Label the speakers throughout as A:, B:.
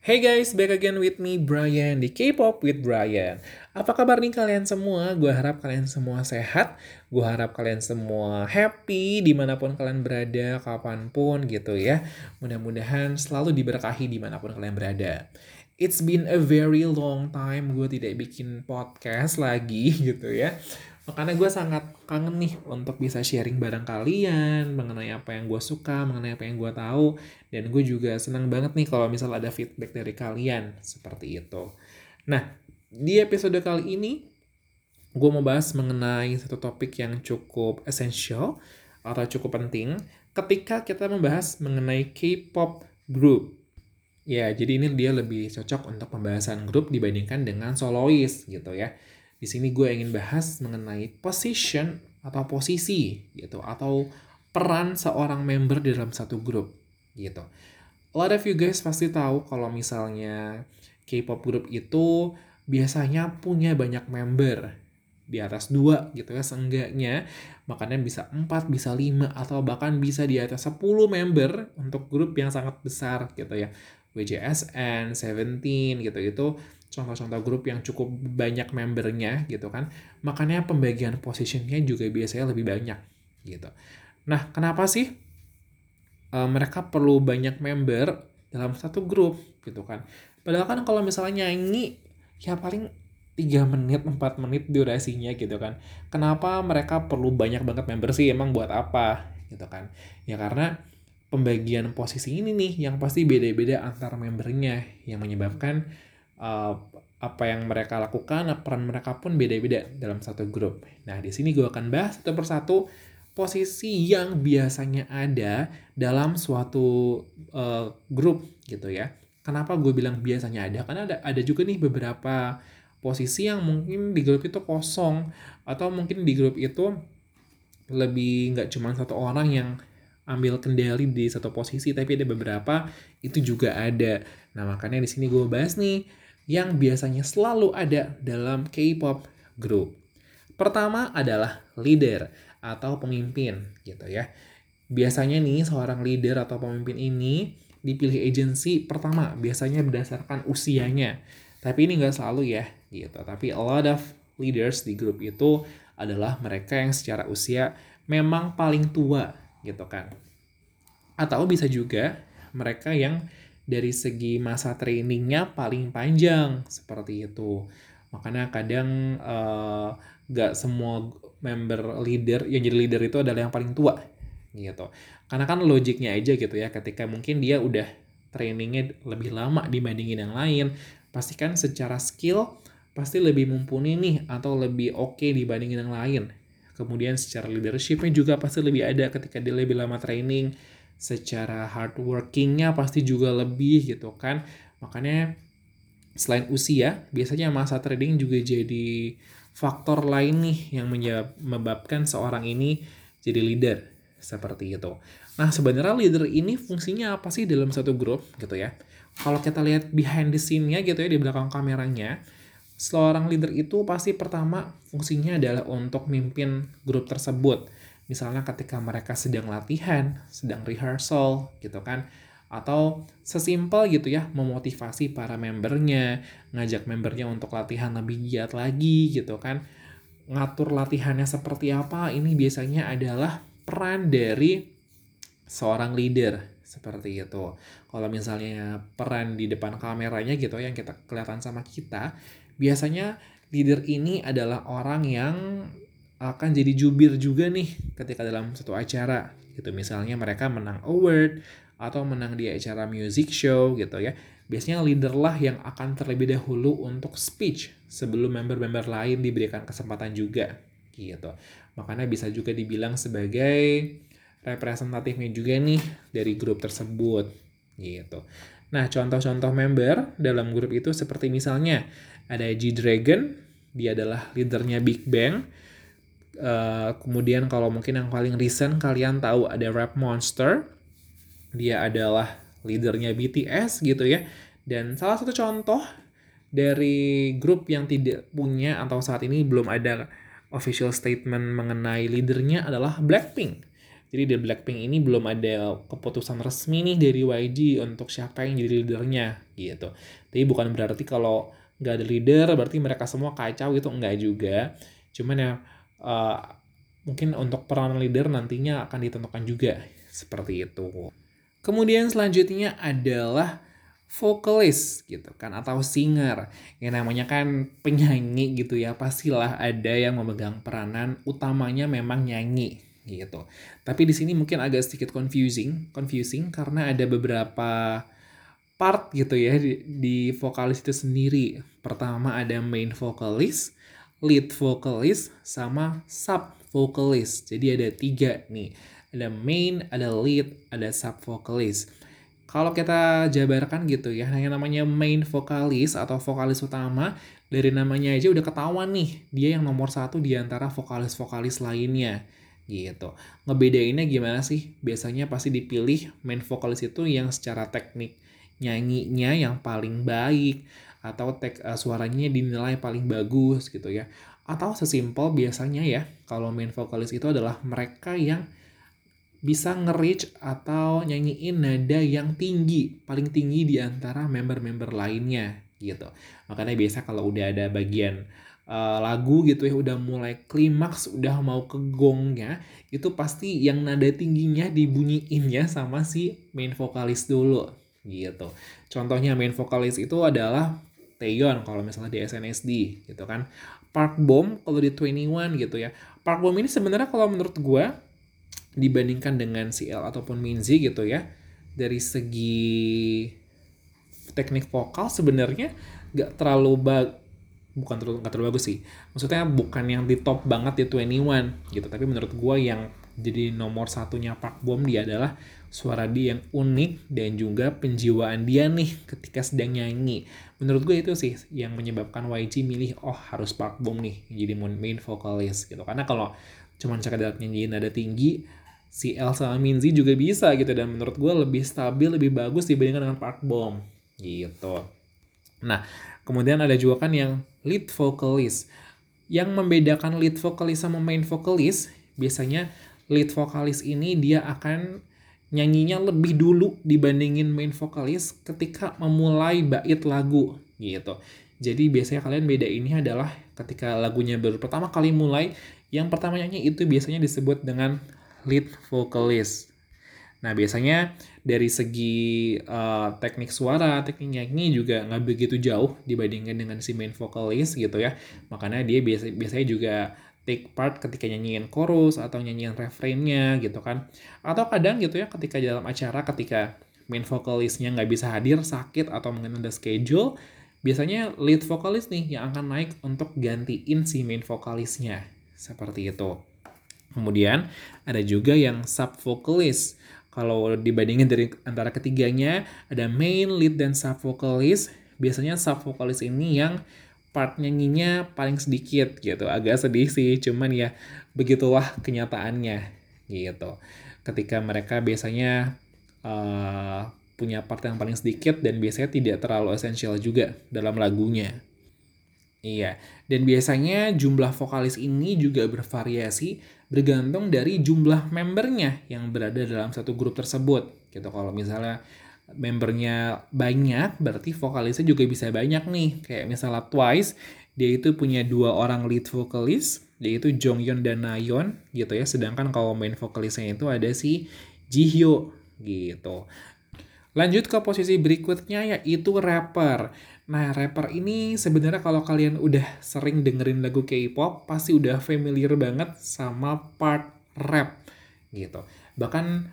A: Hey guys, back again with me Brian di K-pop with Brian. Apa kabar nih kalian semua? Gue harap kalian semua sehat. Gue harap kalian semua happy di mana pun kalian berada, kapan pun gitu ya. Mudah-mudahan selalu diberkahi di mana pun kalian berada. It's been a very long time gue tidak bikin podcast lagi gitu ya. Makanya gue sangat kangen nih untuk bisa sharing bareng kalian mengenai apa yang gue suka, mengenai apa yang gue tahu. Dan gue juga senang banget nih kalau misal ada feedback dari kalian seperti itu. Nah, di episode kali ini gue mau bahas mengenai satu topik yang cukup essential atau cukup penting ketika kita membahas mengenai K-pop group. Ya, jadi ini dia lebih cocok untuk pembahasan grup dibandingkan dengan solois gitu ya. Di sini gue ingin bahas mengenai position atau posisi gitu atau peran seorang member di dalam satu grup gitu. A lot of you guys pasti tahu kalau misalnya K-pop group itu biasanya punya banyak member di atas dua gitu ya seenggaknya. Makanya bisa empat bisa lima atau bahkan bisa di atas 10 member untuk grup yang sangat besar gitu ya. WJSN, Seventeen gitu itu contoh-contoh grup yang cukup banyak membernya gitu kan makanya pembagian positionnya juga biasanya lebih banyak gitu nah kenapa sih uh, mereka perlu banyak member dalam satu grup gitu kan padahal kan kalau misalnya nyanyi ya paling 3 menit, 4 menit durasinya gitu kan. Kenapa mereka perlu banyak banget member sih? Emang buat apa? Gitu kan. Ya karena pembagian posisi ini nih yang pasti beda-beda antar membernya yang menyebabkan uh, apa yang mereka lakukan, peran mereka pun beda-beda dalam satu grup. Nah, di sini gue akan bahas satu persatu posisi yang biasanya ada dalam suatu uh, grup gitu ya. Kenapa gue bilang biasanya ada? Karena ada ada juga nih beberapa posisi yang mungkin di grup itu kosong atau mungkin di grup itu lebih nggak cuma satu orang yang ambil kendali di satu posisi tapi ada beberapa itu juga ada. Nah makanya di sini gue bahas nih yang biasanya selalu ada dalam K-pop group. Pertama adalah leader atau pemimpin gitu ya. Biasanya nih seorang leader atau pemimpin ini dipilih agensi pertama biasanya berdasarkan usianya. Tapi ini nggak selalu ya gitu. Tapi a lot of leaders di grup itu adalah mereka yang secara usia memang paling tua gitu kan. Atau bisa juga mereka yang dari segi masa trainingnya paling panjang seperti itu. Makanya kadang uh, gak semua member leader yang jadi leader itu adalah yang paling tua gitu. Karena kan logiknya aja gitu ya ketika mungkin dia udah trainingnya lebih lama dibandingin yang lain pastikan secara skill pasti lebih mumpuni nih atau lebih oke okay dibandingin yang lain. Kemudian secara leadershipnya juga pasti lebih ada ketika dia lebih lama training secara hardworkingnya pasti juga lebih gitu kan. Makanya selain usia biasanya masa trading juga jadi faktor lain nih yang menyebabkan seorang ini jadi leader. Seperti itu. Nah sebenarnya leader ini fungsinya apa sih dalam satu grup gitu ya? Kalau kita lihat behind the scene-nya gitu ya di belakang kameranya seorang leader itu pasti pertama fungsinya adalah untuk mimpin grup tersebut Misalnya ketika mereka sedang latihan, sedang rehearsal gitu kan. Atau sesimpel gitu ya, memotivasi para membernya, ngajak membernya untuk latihan lebih giat lagi gitu kan. Ngatur latihannya seperti apa, ini biasanya adalah peran dari seorang leader seperti itu. Kalau misalnya peran di depan kameranya gitu yang kita kelihatan sama kita, biasanya leader ini adalah orang yang akan jadi jubir juga nih ketika dalam satu acara gitu. Misalnya mereka menang award atau menang di acara music show gitu ya. Biasanya leader lah yang akan terlebih dahulu untuk speech sebelum member-member lain diberikan kesempatan juga gitu. Makanya bisa juga dibilang sebagai representatifnya juga nih dari grup tersebut gitu. Nah contoh-contoh member dalam grup itu seperti misalnya ada G Dragon dia adalah leadernya Big Bang Uh, kemudian kalau mungkin yang paling recent kalian tahu ada Rap Monster. Dia adalah leadernya BTS gitu ya. Dan salah satu contoh dari grup yang tidak punya atau saat ini belum ada official statement mengenai leadernya adalah Blackpink. Jadi di Blackpink ini belum ada keputusan resmi nih dari YG untuk siapa yang jadi leadernya gitu. Tapi bukan berarti kalau nggak ada leader berarti mereka semua kacau gitu enggak juga. Cuman ya uh, mungkin untuk peran leader nantinya akan ditentukan juga seperti itu. Kemudian selanjutnya adalah vokalis gitu kan atau singer. Yang namanya kan penyanyi gitu ya pastilah ada yang memegang peranan utamanya memang nyanyi gitu. Tapi di sini mungkin agak sedikit confusing confusing karena ada beberapa part gitu ya di, di vokalis itu sendiri. Pertama ada main vokalis lead vokalis sama sub vokalis jadi ada tiga nih ada main ada lead ada sub vokalis kalau kita jabarkan gitu ya, yang namanya main vokalis atau vokalis utama, dari namanya aja udah ketahuan nih, dia yang nomor satu di antara vokalis-vokalis lainnya gitu. Ngebedainnya gimana sih? Biasanya pasti dipilih main vokalis itu yang secara teknik nyanyinya yang paling baik atau tek uh, suaranya dinilai paling bagus gitu ya. Atau sesimpel biasanya ya, kalau main vokalis itu adalah mereka yang bisa nge-reach atau nyanyiin nada yang tinggi, paling tinggi di antara member-member lainnya gitu. Makanya biasa kalau udah ada bagian uh, lagu gitu ya udah mulai klimaks, udah mau ke gongnya, itu pasti yang nada tingginya dibunyiin ya sama si main vokalis dulu gitu. Contohnya main vokalis itu adalah Taeyeon kalau misalnya di SNSD gitu kan. Park Bom kalau di 21 gitu ya. Park Bom ini sebenarnya kalau menurut gue dibandingkan dengan CL ataupun Minzy gitu ya dari segi teknik vokal sebenarnya gak terlalu bag bukan terlalu gak terlalu bagus sih maksudnya bukan yang di top banget di 21 gitu tapi menurut gue yang jadi nomor satunya Park Bom dia adalah suara dia yang unik dan juga penjiwaan dia nih ketika sedang nyanyi. Menurut gue itu sih yang menyebabkan YG milih oh harus Park Bom nih jadi main vokalis gitu. Karena kalau cuman sekedar nyanyiin nada tinggi si Elsa Minzy juga bisa gitu dan menurut gue lebih stabil lebih bagus dibandingkan dengan Park Bom gitu. Nah kemudian ada juga kan yang lead vocalist. Yang membedakan lead vocalist sama main vocalist biasanya lead vocalist ini dia akan nyanyinya lebih dulu dibandingin main vocalist ketika memulai bait lagu gitu jadi biasanya kalian beda ini adalah ketika lagunya baru pertama kali mulai yang pertama nyanyi itu biasanya disebut dengan lead vocalist. Nah, biasanya dari segi uh, teknik suara, teknik nyanyi juga nggak begitu jauh dibandingkan dengan si main vocalist gitu ya. Makanya dia biasa, biasanya juga take part ketika nyanyiin chorus atau nyanyiin refrainnya gitu kan. Atau kadang gitu ya ketika dalam acara ketika main vocalistnya nggak bisa hadir, sakit atau mungkin ada schedule, biasanya lead vokalis nih yang akan naik untuk gantiin si main vokalisnya. Seperti itu. Kemudian ada juga yang sub vocalist. Kalau dibandingin dari antara ketiganya, ada main, lead, dan sub vocalist. Biasanya sub vocalist ini yang part nyanyinya paling sedikit gitu. Agak sedih sih, cuman ya begitulah kenyataannya gitu. Ketika mereka biasanya uh, punya part yang paling sedikit dan biasanya tidak terlalu esensial juga dalam lagunya. Iya, dan biasanya jumlah vokalis ini juga bervariasi bergantung dari jumlah membernya yang berada dalam satu grup tersebut. Gitu kalau misalnya membernya banyak, berarti vokalisnya juga bisa banyak nih. Kayak misalnya Twice, dia itu punya dua orang lead vokalis, yaitu Jonghyun dan Nayeon gitu ya. Sedangkan kalau main vokalisnya itu ada si Jihyo gitu. Lanjut ke posisi berikutnya yaitu rapper. Nah, rapper ini sebenarnya kalau kalian udah sering dengerin lagu K-pop, pasti udah familiar banget sama part rap gitu. Bahkan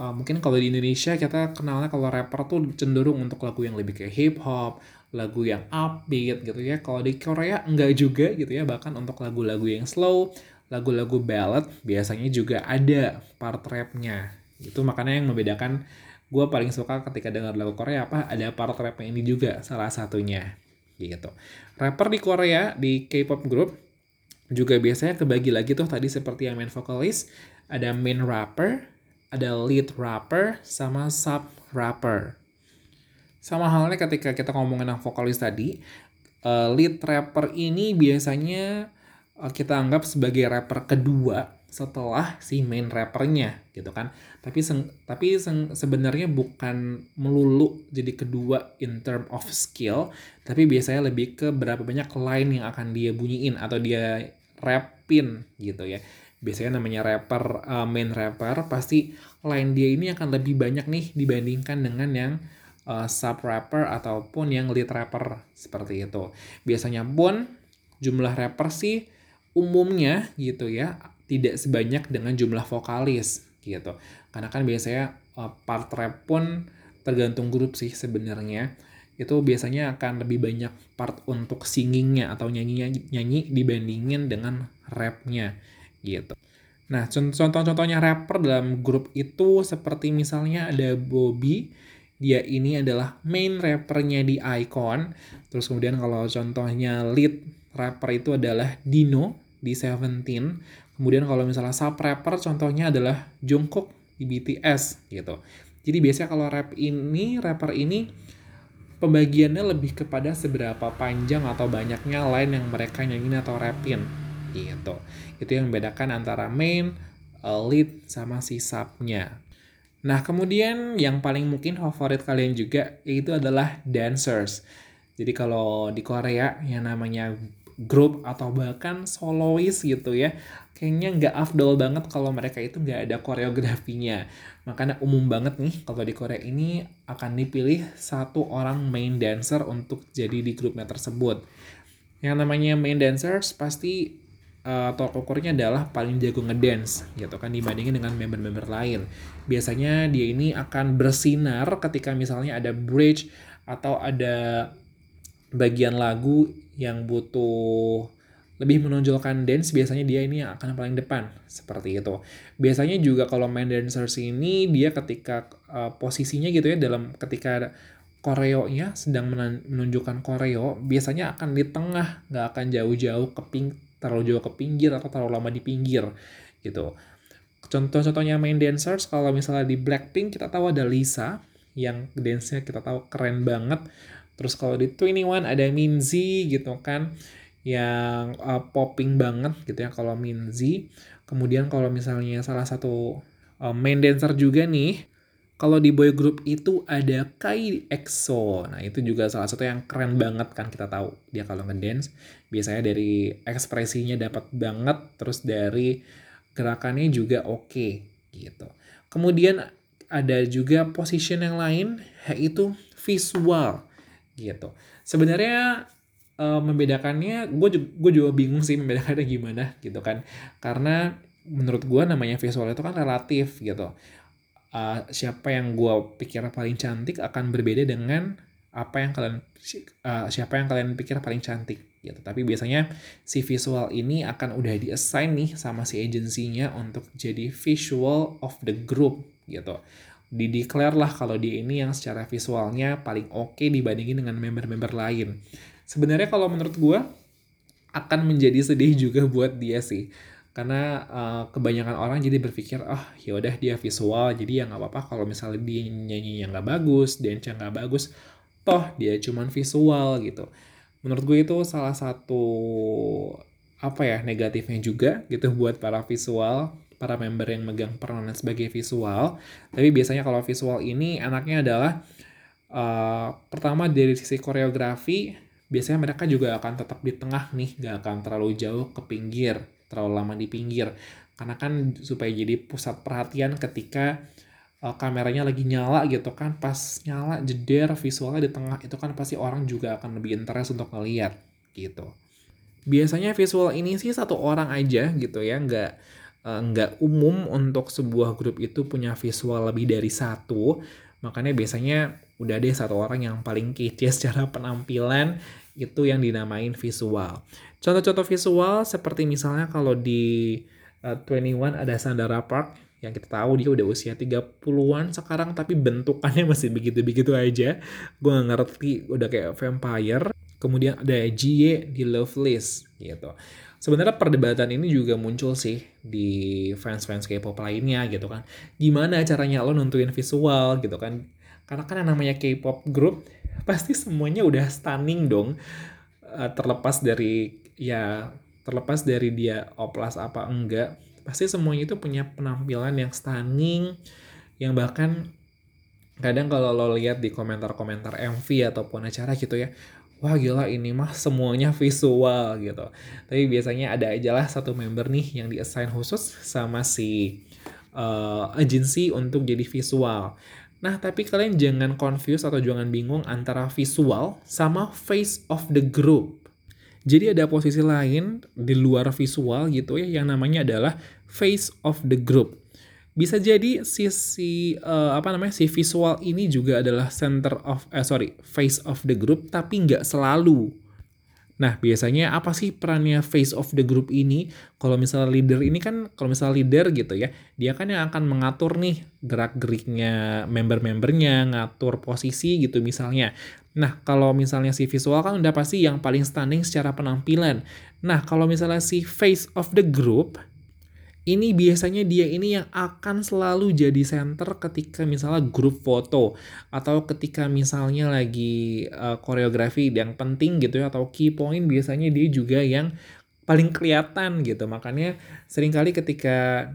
A: uh, mungkin kalau di Indonesia kita kenalnya kalau rapper tuh cenderung untuk lagu yang lebih kayak hip hop, lagu yang upbeat gitu ya. Kalau di Korea enggak juga gitu ya, bahkan untuk lagu-lagu yang slow, lagu-lagu ballad biasanya juga ada part rapnya. Itu makanya yang membedakan gue paling suka ketika dengar lagu Korea apa ada part rapnya ini juga salah satunya gitu rapper di Korea di K-pop group juga biasanya kebagi lagi tuh tadi seperti yang main vokalis ada main rapper ada lead rapper sama sub rapper. Sama halnya ketika kita ngomongin yang vokalis tadi uh, lead rapper ini biasanya uh, kita anggap sebagai rapper kedua setelah si main rappernya gitu kan. Tapi seng, tapi seng, sebenarnya bukan melulu jadi kedua in term of skill tapi biasanya lebih ke berapa banyak line yang akan dia bunyiin atau dia rapin gitu ya biasanya namanya rapper uh, main rapper pasti line dia ini akan lebih banyak nih dibandingkan dengan yang uh, sub rapper ataupun yang lead rapper seperti itu biasanya pun jumlah rapper sih umumnya gitu ya tidak sebanyak dengan jumlah vokalis gitu. Karena kan biasanya uh, part rap pun tergantung grup sih sebenarnya. Itu biasanya akan lebih banyak part untuk singingnya atau nyanyi nyanyi dibandingin dengan rapnya gitu. Nah, contoh-contohnya rapper dalam grup itu seperti misalnya ada Bobby, dia ini adalah main rappernya di Icon. Terus kemudian kalau contohnya lead rapper itu adalah Dino di Seventeen. Kemudian kalau misalnya sub rapper contohnya adalah Jungkook di BTS gitu. Jadi biasanya kalau rap ini, rapper ini pembagiannya lebih kepada seberapa panjang atau banyaknya line yang mereka nyanyiin atau rapin gitu. Itu yang membedakan antara main, uh, lead, sama si subnya. Nah, kemudian yang paling mungkin favorit kalian juga itu adalah dancers. Jadi kalau di Korea yang namanya grup atau bahkan solois gitu ya kayaknya nggak afdol banget kalau mereka itu nggak ada koreografinya makanya umum banget nih kalau di Korea ini akan dipilih satu orang main dancer untuk jadi di grupnya tersebut yang namanya main dancers pasti uh, tolak ukurnya adalah paling jago ngedance gitu kan dibandingin dengan member-member lain. Biasanya dia ini akan bersinar ketika misalnya ada bridge atau ada bagian lagu yang butuh lebih menonjolkan dance biasanya dia ini akan paling depan seperti itu. Biasanya juga kalau main dancers ini dia ketika uh, posisinya gitu ya dalam ketika koreonya sedang menunjukkan koreo biasanya akan di tengah nggak akan jauh-jauh ke ping terlalu jauh ke pinggir atau terlalu lama di pinggir gitu. Contoh-contohnya main dancers kalau misalnya di Blackpink kita tahu ada Lisa yang dance-nya kita tahu keren banget Terus kalau di One ada Minzy gitu kan yang uh, popping banget gitu ya kalau Minzy. Kemudian kalau misalnya salah satu uh, main dancer juga nih kalau di boy group itu ada Kai EXO. Nah, itu juga salah satu yang keren banget kan kita tahu. Dia kalau ngedance biasanya dari ekspresinya dapat banget, terus dari gerakannya juga oke okay, gitu. Kemudian ada juga position yang lain yaitu visual gitu. Sebenarnya uh, membedakannya gue juga, gue juga bingung sih membedakannya gimana gitu kan. Karena menurut gue namanya visual itu kan relatif gitu. Uh, siapa yang gue pikir paling cantik akan berbeda dengan apa yang kalian uh, siapa yang kalian pikir paling cantik gitu. Tapi biasanya si visual ini akan udah di-assign nih sama si agensinya untuk jadi visual of the group gitu dideklar lah kalau dia ini yang secara visualnya paling oke okay dibandingin dengan member-member lain. Sebenarnya kalau menurut gue akan menjadi sedih juga buat dia sih. Karena uh, kebanyakan orang jadi berpikir, oh, ya udah dia visual, jadi ya nggak apa-apa kalau misalnya dia nyanyi yang nggak bagus, dance yang nggak bagus, toh dia cuman visual gitu. Menurut gue itu salah satu apa ya negatifnya juga gitu buat para visual para member yang megang peranan sebagai visual. Tapi biasanya kalau visual ini anaknya adalah uh, pertama dari sisi koreografi, biasanya mereka juga akan tetap di tengah nih, gak akan terlalu jauh ke pinggir, terlalu lama di pinggir. Karena kan supaya jadi pusat perhatian ketika uh, kameranya lagi nyala gitu kan, pas nyala jeder visualnya di tengah itu kan pasti orang juga akan lebih interest untuk ngeliat gitu. Biasanya visual ini sih satu orang aja gitu ya, nggak Eh, nggak umum untuk sebuah grup itu punya visual lebih dari satu makanya biasanya udah deh satu orang yang paling kece secara penampilan itu yang dinamain visual contoh-contoh visual seperti misalnya kalau di uh, eh, 21 ada Sandara Park yang kita tahu dia udah usia 30-an sekarang tapi bentukannya masih begitu-begitu aja gue gak ngerti udah kayak vampire kemudian ada Jie di Loveless gitu sebenarnya perdebatan ini juga muncul sih di fans-fans K-pop lainnya gitu kan. Gimana caranya lo nentuin visual gitu kan. Karena kan yang namanya K-pop group pasti semuanya udah stunning dong. Uh, terlepas dari ya terlepas dari dia oplas apa enggak pasti semuanya itu punya penampilan yang stunning, yang bahkan kadang kalau lo lihat di komentar-komentar MV ataupun acara gitu ya, wah gila ini mah semuanya visual gitu. Tapi biasanya ada aja lah satu member nih yang di-assign khusus sama si uh, agency untuk jadi visual. Nah, tapi kalian jangan confuse atau jangan bingung antara visual sama face of the group. Jadi ada posisi lain di luar visual gitu ya yang namanya adalah face of the group. Bisa jadi sisi uh, apa namanya si visual ini juga adalah center of eh sorry face of the group tapi nggak selalu Nah, biasanya apa sih perannya face of the group ini? Kalau misalnya leader ini kan, kalau misalnya leader gitu ya, dia kan yang akan mengatur nih gerak-geriknya member-membernya, ngatur posisi gitu misalnya. Nah, kalau misalnya si visual kan udah pasti yang paling stunning secara penampilan. Nah, kalau misalnya si face of the group, ini biasanya dia ini yang akan selalu jadi center ketika misalnya grup foto atau ketika misalnya lagi uh, koreografi yang penting gitu ya atau key point biasanya dia juga yang paling kelihatan gitu. Makanya sering kali ketika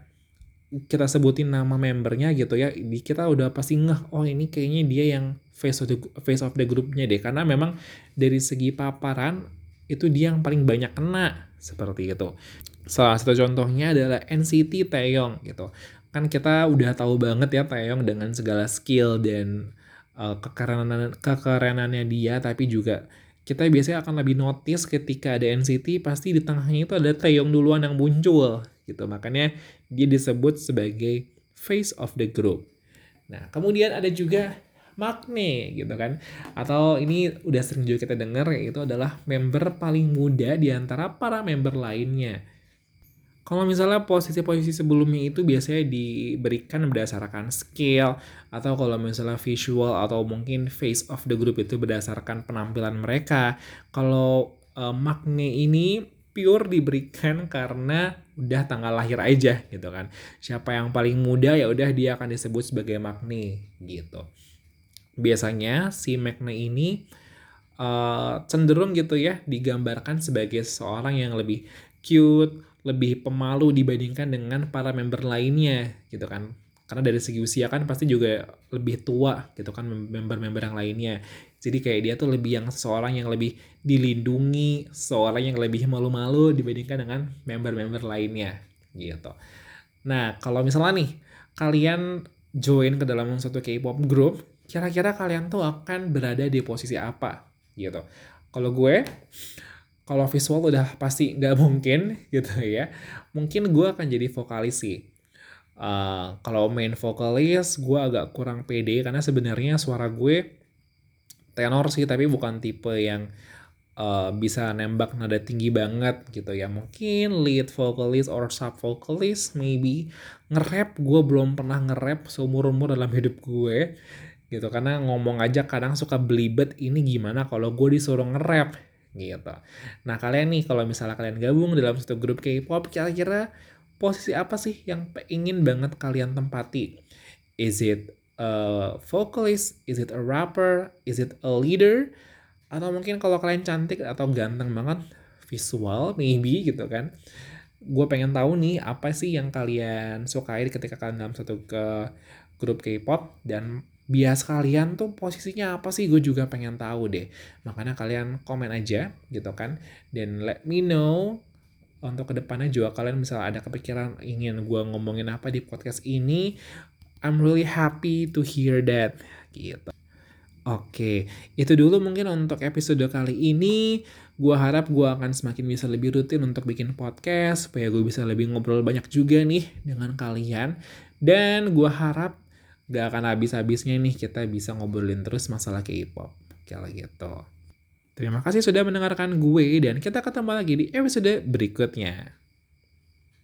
A: kita sebutin nama membernya gitu ya kita udah pasti ngeh oh ini kayaknya dia yang face of the face of the groupnya deh. Karena memang dari segi paparan itu dia yang paling banyak kena seperti itu Salah satu contohnya adalah NCT Taeyong gitu. Kan kita udah tahu banget ya Taeyong dengan segala skill dan uh, kekerenan kekerenannya dia tapi juga kita biasanya akan lebih notice ketika ada NCT pasti di tengahnya itu ada Taeyong duluan yang muncul gitu. Makanya dia disebut sebagai face of the group. Nah, kemudian ada juga Magne gitu kan. Atau ini udah sering juga kita dengar yaitu adalah member paling muda di antara para member lainnya. Kalau misalnya posisi-posisi sebelumnya itu biasanya diberikan berdasarkan scale atau kalau misalnya visual atau mungkin face of the group itu berdasarkan penampilan mereka. Kalau uh, Magne ini pure diberikan karena udah tanggal lahir aja gitu kan. Siapa yang paling muda ya udah dia akan disebut sebagai Magne gitu. Biasanya si Magne ini uh, cenderung gitu ya digambarkan sebagai seorang yang lebih cute, lebih pemalu dibandingkan dengan para member lainnya gitu kan. Karena dari segi usia kan pasti juga lebih tua gitu kan member-member yang lainnya. Jadi kayak dia tuh lebih yang seseorang yang lebih dilindungi seorang yang lebih malu-malu dibandingkan dengan member-member lainnya gitu. Nah kalau misalnya nih kalian join ke dalam satu K-pop group kira-kira kalian tuh akan berada di posisi apa gitu. Kalau gue kalau visual udah pasti nggak mungkin gitu ya. Mungkin gue akan jadi vokalis sih. Uh, kalau main vokalis gue agak kurang pede karena sebenarnya suara gue tenor sih tapi bukan tipe yang uh, bisa nembak nada tinggi banget gitu ya. Mungkin lead vokalis or sub vokalis maybe. Nge-rap gue belum pernah nge-rap seumur umur dalam hidup gue gitu karena ngomong aja kadang suka belibet ini gimana kalau gue disuruh nge-rap gitu. Nah kalian nih kalau misalnya kalian gabung dalam satu grup K-pop kira-kira posisi apa sih yang ingin banget kalian tempati? Is it a vocalist? Is it a rapper? Is it a leader? Atau mungkin kalau kalian cantik atau ganteng banget, visual maybe gitu kan. Gue pengen tahu nih apa sih yang kalian sukai ketika kalian dalam satu ke grup K-pop dan bias kalian tuh posisinya apa sih gue juga pengen tahu deh makanya kalian komen aja gitu kan dan let me know untuk ke depannya juga kalian misalnya ada kepikiran ingin gue ngomongin apa di podcast ini I'm really happy to hear that gitu Oke, itu dulu mungkin untuk episode kali ini. Gue harap gue akan semakin bisa lebih rutin untuk bikin podcast, supaya gue bisa lebih ngobrol banyak juga nih dengan kalian. Dan gue harap gak akan habis-habisnya nih kita bisa ngobrolin terus masalah K-pop. Kayak gitu. Terima kasih sudah mendengarkan gue dan kita ketemu lagi di episode berikutnya.